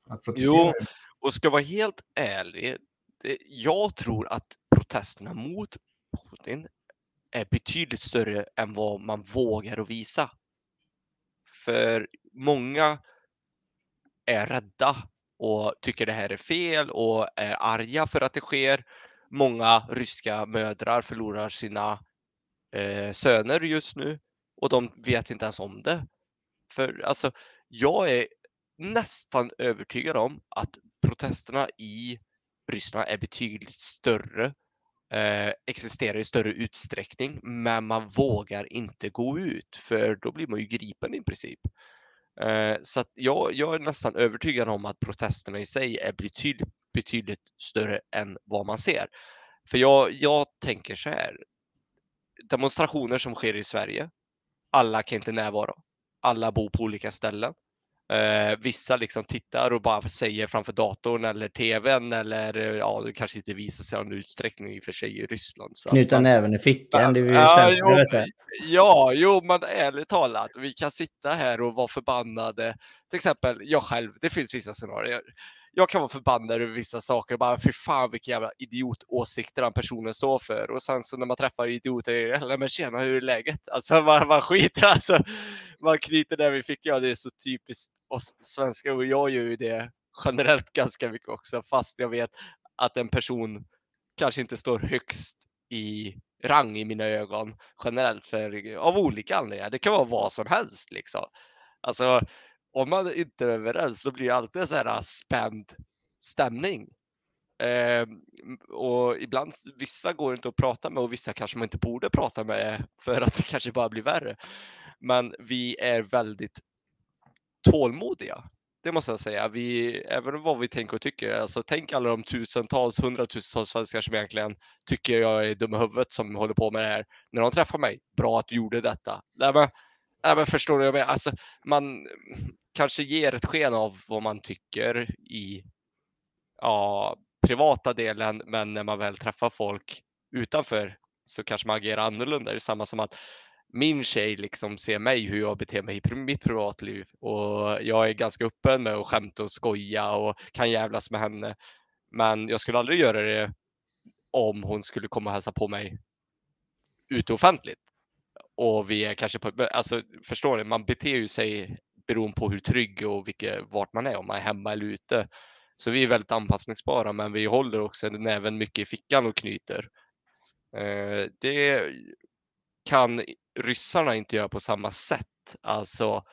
Att jo, och ska vara helt ärlig, det, jag tror att protesterna mot Putin är betydligt större än vad man vågar att visa. För många är rädda och tycker det här är fel och är arga för att det sker. Många ryska mödrar förlorar sina eh, söner just nu och de vet inte ens om det. För alltså, jag är nästan övertygad om att protesterna i Ryssland är betydligt större, eh, existerar i större utsträckning, men man vågar inte gå ut för då blir man ju gripen i princip. Eh, så att jag, jag är nästan övertygad om att protesterna i sig är betydligt, betydligt större än vad man ser. För jag, jag tänker så här. Demonstrationer som sker i Sverige. Alla kan inte närvara. Alla bor på olika ställen. Eh, vissa liksom tittar och bara säger framför datorn eller tvn eller ja, det kanske inte visar sig i någon utsträckning i och för sig i Ryssland. Så Knyta man... näven i fickan, det är ju ja, jo, ja, jo, men ärligt talat, vi kan sitta här och vara förbannade. Till exempel jag själv, det finns vissa scenarier jag kan vara förbannad över vissa saker och bara fy fan vilka jävla idiotåsikter den personen står för. Och sen så när man träffar idioter, eller men tjena hur är läget? Alltså man, man skiter alltså. Man knyter där vi fick, ja det är så typiskt oss svenskar och jag gör ju det generellt ganska mycket också fast jag vet att en person kanske inte står högst i rang i mina ögon generellt för av olika anledningar. Det kan vara vad som helst liksom. Alltså om man inte är överens så blir det alltid så här spänd stämning. Eh, och ibland, vissa går inte att prata med och vissa kanske man inte borde prata med för att det kanske bara blir värre. Men vi är väldigt tålmodiga. Det måste jag säga. Vi, även vad vi tänker och tycker. Alltså, tänk alla de tusentals, hundratusentals svenskar som egentligen tycker jag är dum i huvudet som håller på med det här. När de träffar mig, bra att du gjorde detta. Nej, men, nej, men förstår du? Alltså, man, kanske ger ett sken av vad man tycker i ja, privata delen, men när man väl träffar folk utanför så kanske man agerar annorlunda. Det är samma som att min tjej liksom ser mig hur jag beter mig i mitt privatliv och jag är ganska öppen med att skämta och skoja och kan jävlas med henne. Men jag skulle aldrig göra det om hon skulle komma och hälsa på mig ute offentligt. Och vi är kanske på, alltså förstår ni, man beter ju sig beroende på hur trygg och vilket, vart man är, om man är hemma eller ute. Så vi är väldigt anpassningsbara, men vi håller också näven mycket i fickan och knyter. Eh, det kan ryssarna inte gör på samma sätt. Alltså,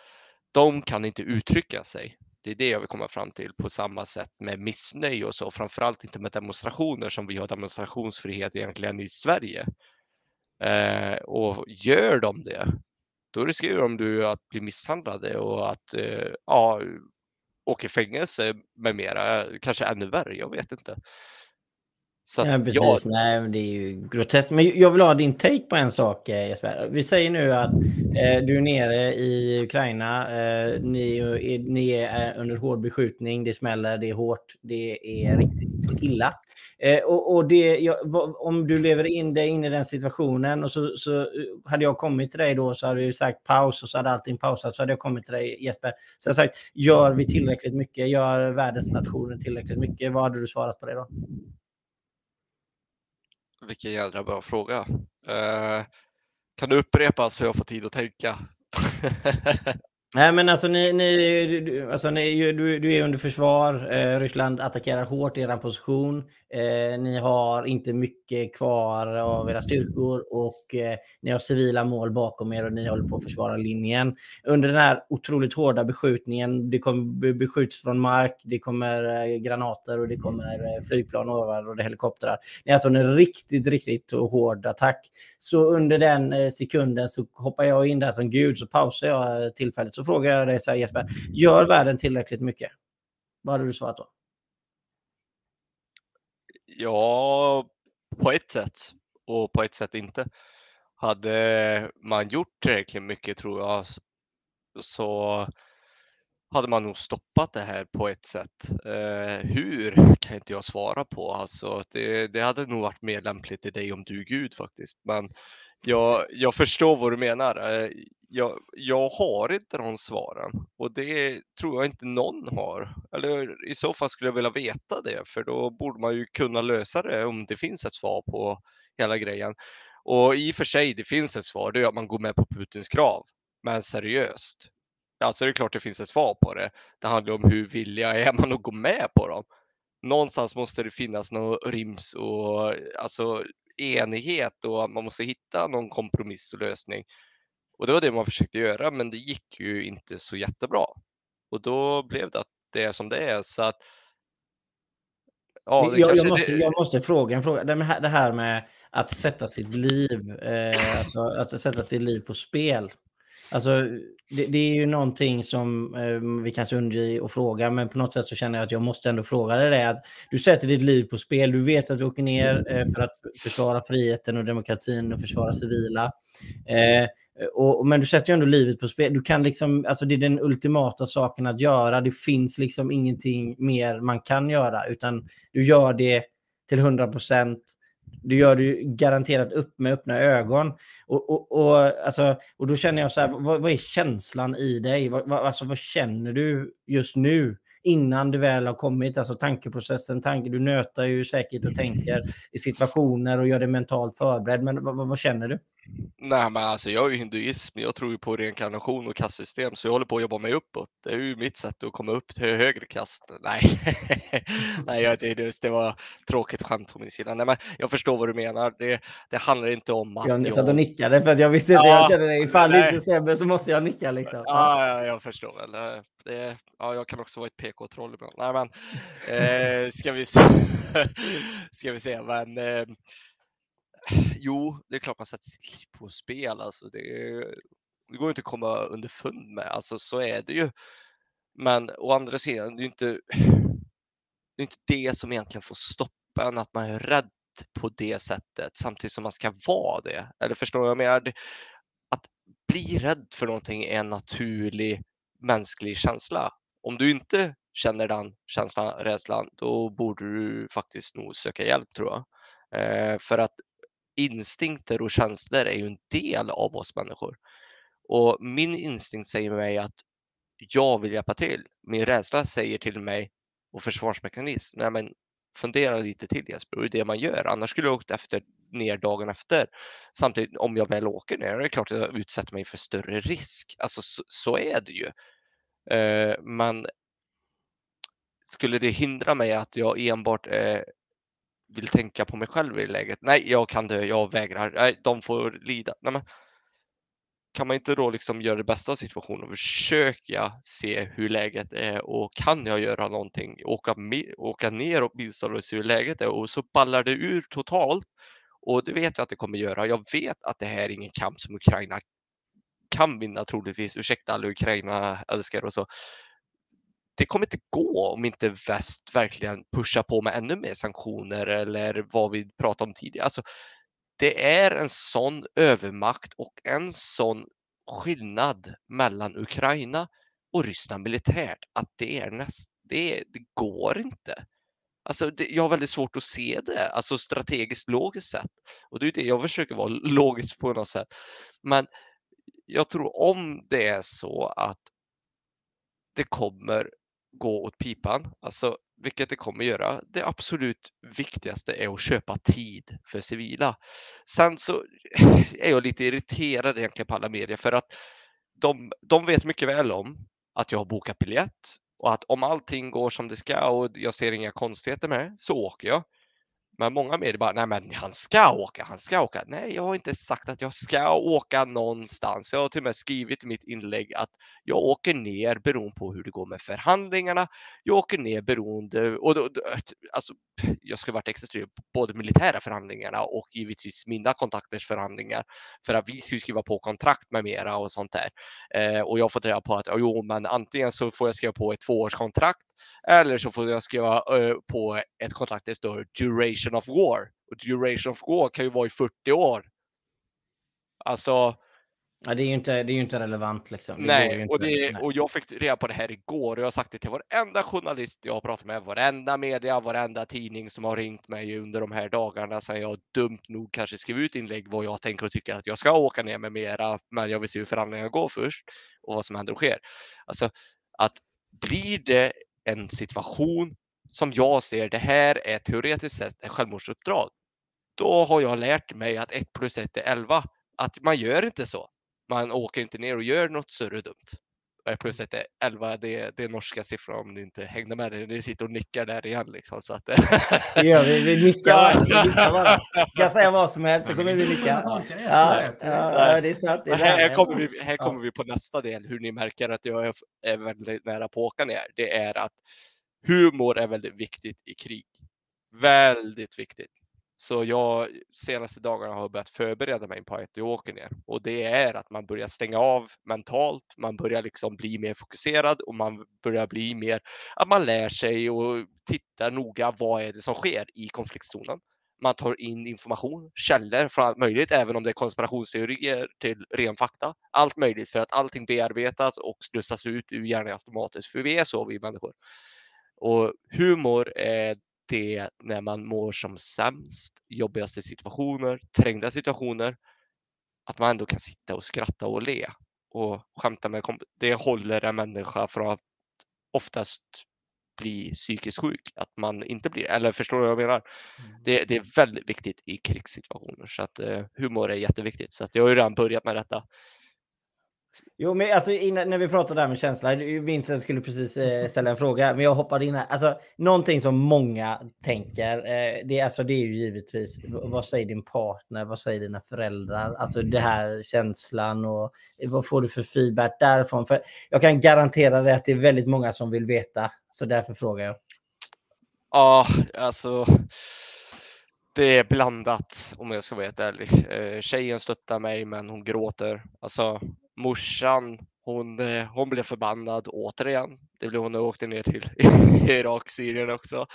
de kan inte uttrycka sig. Det är det jag vill komma fram till på samma sätt med missnöje och så, framförallt inte med demonstrationer som vi har demonstrationsfrihet egentligen i Sverige. Eh, och gör de det, då riskerar de du att bli misshandlade och att eh, ja, åka i fängelse med mera, kanske ännu värre, jag vet inte. Så ja, precis. Jag... Nej, men det är ju groteskt. Men jag vill ha din take på en sak eh, Jesper. Vi säger nu att eh, du är nere i Ukraina. Eh, ni, är, ni är under hård beskjutning. Det smäller, det är hårt, det är riktigt illa. Eh, och, och det, jag, om du lever in dig in i den situationen och så, så, hade jag kommit till dig då så hade vi sagt paus och så hade allting pausat. Så hade jag kommit till dig Jesper. Så jag sagt, gör vi tillräckligt mycket? Gör världens nationer tillräckligt mycket? Vad hade du svarat på det då? Vilken jädra bra fråga. Eh, kan du upprepa så jag får tid att tänka? <laughs> Nej, men alltså, ni, ni, du, alltså ni, du, du är under försvar. Eh, Ryssland attackerar hårt er position. Eh, ni har inte mycket kvar av era styrkor och eh, ni har civila mål bakom er och ni håller på att försvara linjen. Under den här otroligt hårda beskjutningen, det kommer beskjuts från mark, det kommer eh, granater och det kommer eh, flygplan ovan och det helikoptrar. Det är alltså en riktigt, riktigt hård attack. Så under den eh, sekunden så hoppar jag in där som gud så pausar jag eh, tillfället. Så frågar jag dig så här Jesper, gör världen tillräckligt mycket? Vad hade du svarat då? Ja, på ett sätt och på ett sätt inte. Hade man gjort tillräckligt mycket tror jag så hade man nog stoppat det här på ett sätt. Eh, hur kan inte jag svara på. Alltså, det, det hade nog varit mer lämpligt i dig om du är Gud faktiskt. Men jag, jag förstår vad du menar. Eh, jag, jag har inte de svaren och det tror jag inte någon har. Eller i så fall skulle jag vilja veta det, för då borde man ju kunna lösa det om det finns ett svar på hela grejen. Och i och för sig, det finns ett svar, det är att man går med på Putins krav, men seriöst. Alltså det är klart det finns ett svar på det. Det handlar om hur villiga är man att gå med på dem. Någonstans måste det finnas någon rims och alltså enighet och man måste hitta någon kompromiss och lösning. Och det var det man försökte göra, men det gick ju inte så jättebra. Och då blev det att det är som det är. Så att, ja, jag, jag, måste, det... jag måste fråga en fråga. Det här med att sätta sitt liv, eh, alltså att sätta sitt liv på spel. Alltså, det, det, är ju någonting som eh, vi kanske undviker att fråga, men på något sätt så känner jag att jag måste ändå fråga dig det. Att du sätter ditt liv på spel, du vet att du åker ner eh, för att försvara friheten och demokratin och försvara civila. Eh, Eh, och, men du sätter ju ändå livet på spel. Du kan liksom, alltså det är den ultimata saken att göra. Det finns liksom ingenting mer man kan göra, utan du gör det till 100 procent. Du gör det garanterat upp med öppna ögon. Och, och, och, alltså, och då känner jag så här, vad, vad är känslan i dig? Vad, vad, alltså, vad känner du just nu? innan du väl har kommit, alltså tankeprocessen, tanke, du nötar ju säkert och tänker i situationer och gör dig mentalt förberedd. Men vad, vad, vad känner du? Nej, men alltså jag är ju hinduism. Jag tror ju på reinkarnation och kastsystem, så jag håller på att jobba mig uppåt. Det är ju mitt sätt att komma upp till högre kast. Nej, <laughs> Nej jag, det, det var tråkigt skämt på min sida. Nej, men jag förstår vad du menar. Det, det handlar inte om att jag... satt och nickade för att jag visste inte, ja, jag kände det. Ifall det inte stämmer så måste jag nicka liksom. Ja, ja jag förstår väl. Det, ja, jag kan också vara ett PK-troll ibland. Nej, men eh, ska vi se. <laughs> ska vi se, men eh, jo, det är klart man sätter sitt liv på spel. Alltså det, det går inte att komma underfund med. Alltså så är det ju. Men å andra sidan, det är inte det, är inte det som egentligen får stoppa en, att man är rädd på det sättet samtidigt som man ska vara det. Eller förstår du vad jag menar? Att bli rädd för någonting är en naturlig mänsklig känsla. Om du inte känner den känslan, rädslan, då borde du faktiskt nog söka hjälp tror jag. Eh, för att instinkter och känslor är ju en del av oss människor. Och min instinkt säger mig att jag vill hjälpa till. Min rädsla säger till mig och försvarsmekanism, nej men fundera lite till Jesper, det är det man gör. Annars skulle jag åkt efter, ner dagen efter. Samtidigt om jag väl åker ner, det är klart att jag utsätter mig för större risk. Alltså så, så är det ju. Uh, men skulle det hindra mig att jag enbart är vill tänka på mig själv i läget. Nej, jag kan dö, jag vägrar. Nej, de får lida. Nej, men, kan man inte då liksom göra det bästa av situationen och försöka se hur läget är och kan jag göra någonting? Åka, med, åka ner och åtminstone se hur läget är och så ballar det ur totalt. Och det vet jag att det kommer göra. Jag vet att det här är ingen kamp som Ukraina kan vinna troligtvis. Ursäkta alla Ukraina älskar och så det kommer inte gå om inte väst verkligen pushar på med ännu mer sanktioner eller vad vi pratade om tidigare. Alltså, det är en sån övermakt och en sån skillnad mellan Ukraina och Ryssland militärt att det är näst, det, det går inte. Alltså, det, jag har väldigt svårt att se det, alltså strategiskt logiskt sett. Och det är det jag försöker vara <laughs> logisk på något sätt. Men jag tror om det är så att det kommer gå åt pipan, alltså vilket det kommer göra. Det absolut viktigaste är att köpa tid för civila. Sen så <laughs> är jag lite irriterad egentligen på alla medier för att de, de vet mycket väl om att jag har bokat biljett och att om allting går som det ska och jag ser inga konstigheter med så åker jag. Men många medier bara, nej men han ska åka, han ska åka. Nej, jag har inte sagt att jag ska åka någonstans. Jag har till och med skrivit i mitt inlägg att jag åker ner beroende på hur det går med förhandlingarna. Jag åker ner beroende, och då, alltså, jag ska varit extra på både militära förhandlingarna och givetvis mina kontakters förhandlingar för att vi ska skriva på kontrakt med mera och sånt där. Eh, och jag har fått reda på att jo, men antingen så får jag skriva på ett tvåårskontrakt eller så får jag skriva uh, på ett kontrakt där det står duration of war. Och duration of war kan ju vara i 40 år. Alltså. Ja, det är ju inte, det är inte relevant liksom. Nej, inte, och, det, nej. och jag fick reda på det här igår och jag har sagt det till varenda journalist jag har pratat med, varenda media, varenda tidning som har ringt mig under de här dagarna sedan jag dumt nog kanske skrev ut inlägg vad jag tänker och tycker att jag ska åka ner med mera, men jag vill se hur förhandlingarna går först och vad som händer och sker. Alltså att blir det en situation som jag ser det här är teoretiskt sett ett självmordsuppdrag. Då har jag lärt mig att 1 plus 1 är 11. Att man gör inte så. Man åker inte ner och gör något större dumt. 1 plus 1 är 11, det är, det är norska siffror om ni inte hängde med. Det. Ni sitter och nickar där igen. Liksom, så att, det gör vi. Vi nickar, vi nickar bara. Jag kan säga vad som helst så kommer vi nicka. Ja, ja, det är sant. Det är här, här, kommer vi, här kommer vi på nästa del, hur ni märker att jag är väldigt nära på att åka ner. Det är att humor är väldigt viktigt i krig. Väldigt viktigt. Så jag senaste dagarna har börjat förbereda mig på att jag åker ner och det är att man börjar stänga av mentalt. Man börjar liksom bli mer fokuserad och man börjar bli mer att man lär sig och tittar noga. Vad är det som sker i konfliktzonen? Man tar in information, källor från allt möjligt, även om det är konspirationsteorier till ren fakta. Allt möjligt för att allting bearbetas och slussas ut ur hjärnan automatiskt. För vi är så vi människor. Och humor är det när man mår som sämst, jobbigaste situationer, trängda situationer, att man ändå kan sitta och skratta och le och skämta med Det håller en människa från att oftast bli psykiskt sjuk, att man inte blir Eller förstår du vad jag menar? Mm. Det, det, är väldigt viktigt i krigssituationer så att eh, humor är jätteviktigt. Så att jag har ju redan börjat med detta. Jo, men alltså innan, när vi pratade där med känsla, Vincent skulle precis eh, ställa en fråga, men jag hoppade in här. Alltså, någonting som många tänker, eh, det, alltså, det är ju givetvis, vad säger din partner, vad säger dina föräldrar? Alltså det här känslan och eh, vad får du för feedback därifrån? För jag kan garantera dig att det är väldigt många som vill veta, så därför frågar jag. Ja, alltså det är blandat om jag ska vara helt ärlig. Eh, tjejen stöttar mig men hon gråter. Alltså morsan, hon, eh, hon blev förbannad återigen. Det blev hon när jag åkte ner till <laughs> Irak, Syrien också.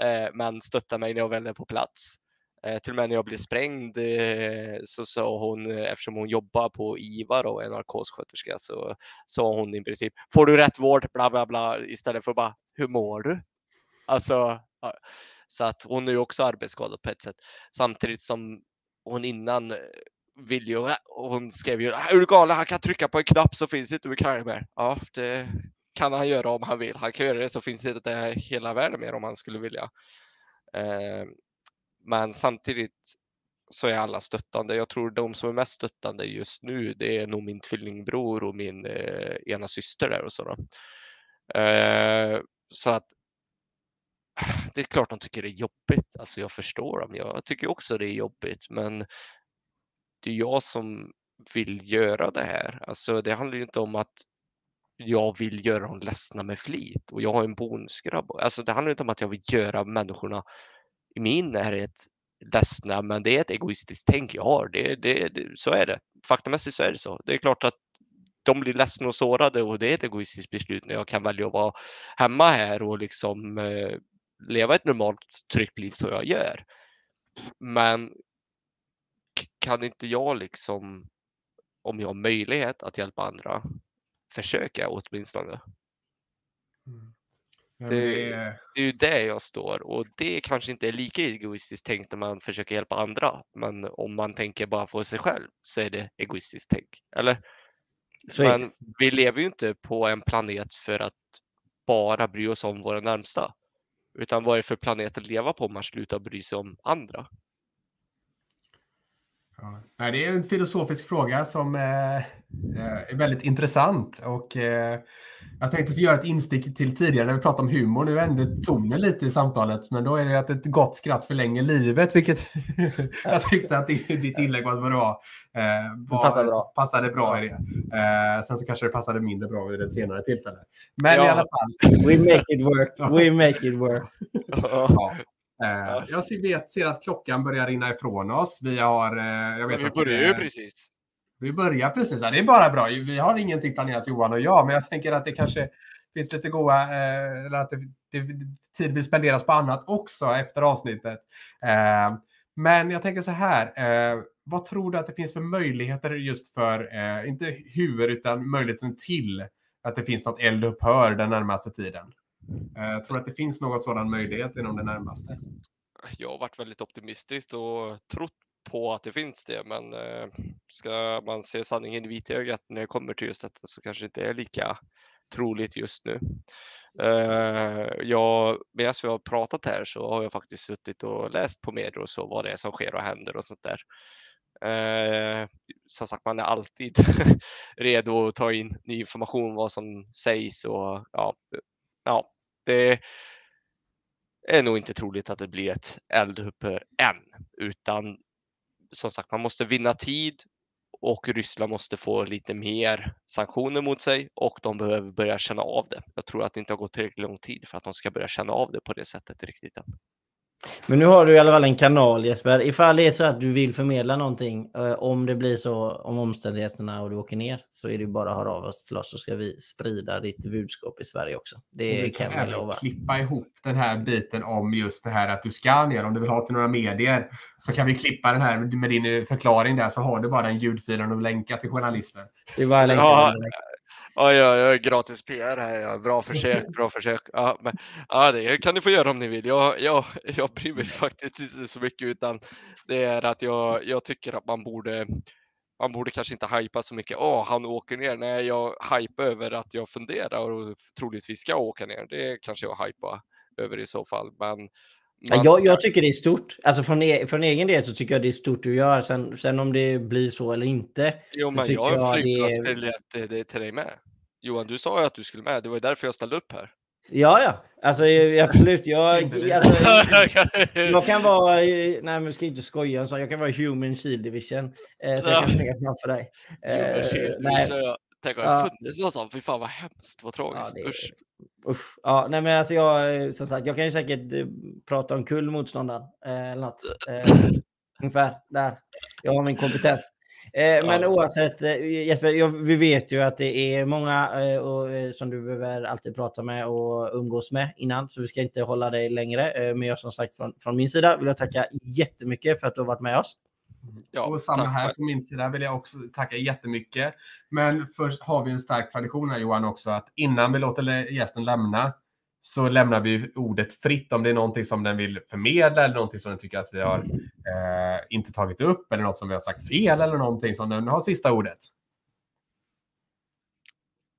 Eh, men stöttade mig när jag väl är på plats. Eh, till och med när jag blev sprängd eh, så sa hon, eh, eftersom hon jobbar på IVA och är narkossköterska, så sa hon i princip får du rätt vård, bla bla bla, istället för bara hur mår du? Alltså, så att hon är ju också arbetsskadad på ett sätt. Samtidigt som hon innan vill ju, och hon skrev ju, är du galen, han kan trycka på en knapp så finns inte Ukraina mer. Ja, det kan han göra om han vill. Han kan göra det så finns det inte hela världen mer om han skulle vilja. Eh, men samtidigt så är alla stöttande. Jag tror de som är mest stöttande just nu, det är nog min tvillingbror och min eh, ena syster där och så. Eh, så att det är klart de tycker det är jobbigt. Alltså jag förstår dem. Jag tycker också det är jobbigt, men det är jag som vill göra det här. Alltså det handlar ju inte om att jag vill göra dem ledsna med flit och jag har en bonusgrabb. Alltså det handlar inte om att jag vill göra människorna i min närhet ledsna, men det är ett egoistiskt tänk jag har. Det, det, det, så är det. Faktamässigt så är det så. Det är klart att de blir ledsna och sårade och det är ett egoistiskt beslut när jag kan välja att vara hemma här och liksom eh, leva ett normalt tryggt liv som jag gör. Men kan inte jag liksom, om jag har möjlighet att hjälpa andra, försöka åtminstone. Mm. Det, det är ju det jag står och det kanske inte är lika egoistiskt tänkt när man försöker hjälpa andra. Men om man tänker bara på sig själv så är det egoistiskt tänk. Eller? Men vi lever ju inte på en planet för att bara bry oss om våra närmsta. Utan vad är det för planet att leva på om man slutar bry sig om andra? Ja. Nej, det är en filosofisk fråga som eh, är väldigt intressant. Och, eh, jag tänkte göra ett instick till tidigare när vi pratade om humor. Nu vände tonen lite i samtalet, men då är det att ett gott skratt förlänger livet, vilket <laughs> jag tyckte att ditt inlägg var bra. Eh, var, passade bra. Passade bra i det. Eh, sen så kanske det passade mindre bra vid ett senare tillfälle. Men ja. i alla fall. We make it work. <laughs> We make it work. ja. Eh, jag ser, vet, ser att klockan börjar rinna ifrån oss. Vi har... Eh, jag vet vi börjar ju precis. Vi börjar precis. Ja, det är bara bra. Vi har ingenting planerat Johan och jag, men jag tänker att det kanske finns lite goda, eh, eller att det, det, tid vill spenderas på annat också efter avsnittet. Men jag tänker så här, vad tror du att det finns för möjligheter just för, inte hur, utan möjligheten till att det finns något eldupphör den närmaste tiden? Eh, tror att det finns något sådan möjlighet inom det närmaste. Jag har varit väldigt optimistisk och trott på att det finns det, men eh, ska man se sanningen i vitögat när det kommer till just detta så kanske det inte är lika troligt just nu. Eh, jag, medan vi har pratat här så har jag faktiskt suttit och läst på medier och så vad det är som sker och händer och sånt där. Eh, som sagt, man är alltid <laughs> redo att ta in ny information, vad som sägs och ja, ja, det är nog inte troligt att det blir ett eldupphör än, utan som sagt, man måste vinna tid och Ryssland måste få lite mer sanktioner mot sig och de behöver börja känna av det. Jag tror att det inte har gått tillräckligt lång tid för att de ska börja känna av det på det sättet riktigt än. Men nu har du i alla fall en kanal Jesper. Ifall det är så att du vill förmedla någonting, eh, om det blir så om omständigheterna och du åker ner, så är det bara att höra av oss till oss så ska vi sprida ditt budskap i Sverige också. Det vi kan, vi lova. klippa ihop den här biten om just det här att du ska ner, om du vill ha till några medier, så kan vi klippa den här med din förklaring där så har du bara den ljudfilen och länka till journalisten. Det är bara ja, Oj, oj, oj, gratis PR här. Ja. Bra försök, <laughs> bra försök. Ja, men, ja, det kan ni få göra om ni vill. Jag, jag, jag bryr mig faktiskt inte så mycket utan det är att jag, jag tycker att man borde man borde kanske inte hypa så mycket. Åh, han åker ner. Nej, jag hypar över att jag funderar och troligtvis ska åka ner. Det kanske jag hypar över i så fall. Men Ja, jag, jag, tycker det är stort. Alltså från, e från egen del så tycker jag det är stort du gör. Sen, sen om det blir så eller inte. Jo, men jag har flygplansbiljett det... det till dig med. Johan, du sa ju att du skulle med. Det var därför jag ställde upp här. Ja, ja. Alltså absolut. Jag, <laughs> alltså, <laughs> jag kan vara... Nej, men ska inte skoja. Så jag kan vara Human Shield Division. Eh, så jag kan springa framför dig. Eh, nej. Tänk om jag ja. funnits någonstans. Fy fan vad hemskt. Vad tragiskt. Ja, det, Usch. Usch. Ja, nej, men alltså jag, som sagt, jag kan ju säkert eh, prata om kul motståndaren. Eh, eller något. Eh, ungefär där. Jag har min kompetens. Eh, men oavsett, eh, Jesper, jag, vi vet ju att det är många och, som du behöver alltid prata med och umgås med innan, så vi ska inte hålla dig längre. Men jag som sagt från, från min sida vill jag tacka jättemycket för att du har varit med oss. Ja, och samma här på min sida vill jag också tacka jättemycket. Men först har vi en stark tradition här Johan också att innan vi låter gästen lämna så lämnar vi ordet fritt om det är någonting som den vill förmedla eller någonting som den tycker att vi har eh, inte tagit upp eller något som vi har sagt fel eller någonting som den har sista ordet.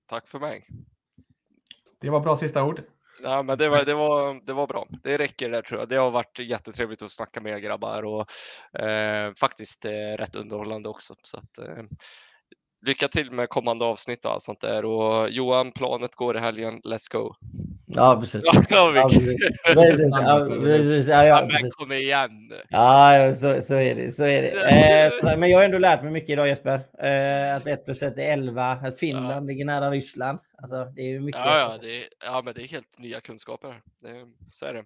Tack för mig. Det var bra sista ord. Ja, men det var, det, var, det var bra. Det räcker där tror jag. Det har varit jättetrevligt att snacka med grabbar och eh, faktiskt eh, rätt underhållande också. Så att, eh, lycka till med kommande avsnitt och allt sånt där. Och Johan, planet går i helgen. Let's go! Ja, precis. <laughs> Ja, precis. <laughs> Ja, precis. Ja, ja, precis. kom igen! Ja, så, så är det. Så är det. Eh, så, men jag har ändå lärt mig mycket idag Jesper. Eh, att 1 plus 1 är 11, att Finland ja. ligger nära Ryssland. Alltså, det är mycket. Ja, ja, det är, ja, men det är helt nya kunskaper. Det, så är det.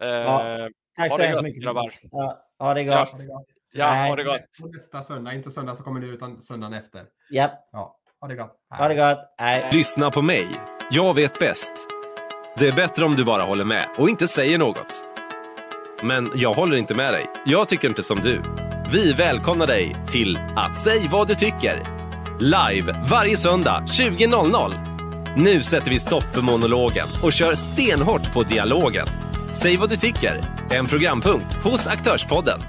Eh, ja, tack så hemskt mycket. Grabbar. Ja, ha det gott. Ja, ha det gott. Nästa söndag, inte söndag som kommer nu utan söndagen efter. Yep. Ja. Ha det gott. Ha det gott. Hej. Lyssna på mig. Jag vet bäst. Det är bättre om du bara håller med och inte säger något. Men jag håller inte med dig. Jag tycker inte som du. Vi välkomnar dig till att säg vad du tycker. Live varje söndag 20.00. Nu sätter vi stopp för monologen och kör stenhårt på dialogen. Säg vad du tycker. En programpunkt hos Aktörspodden.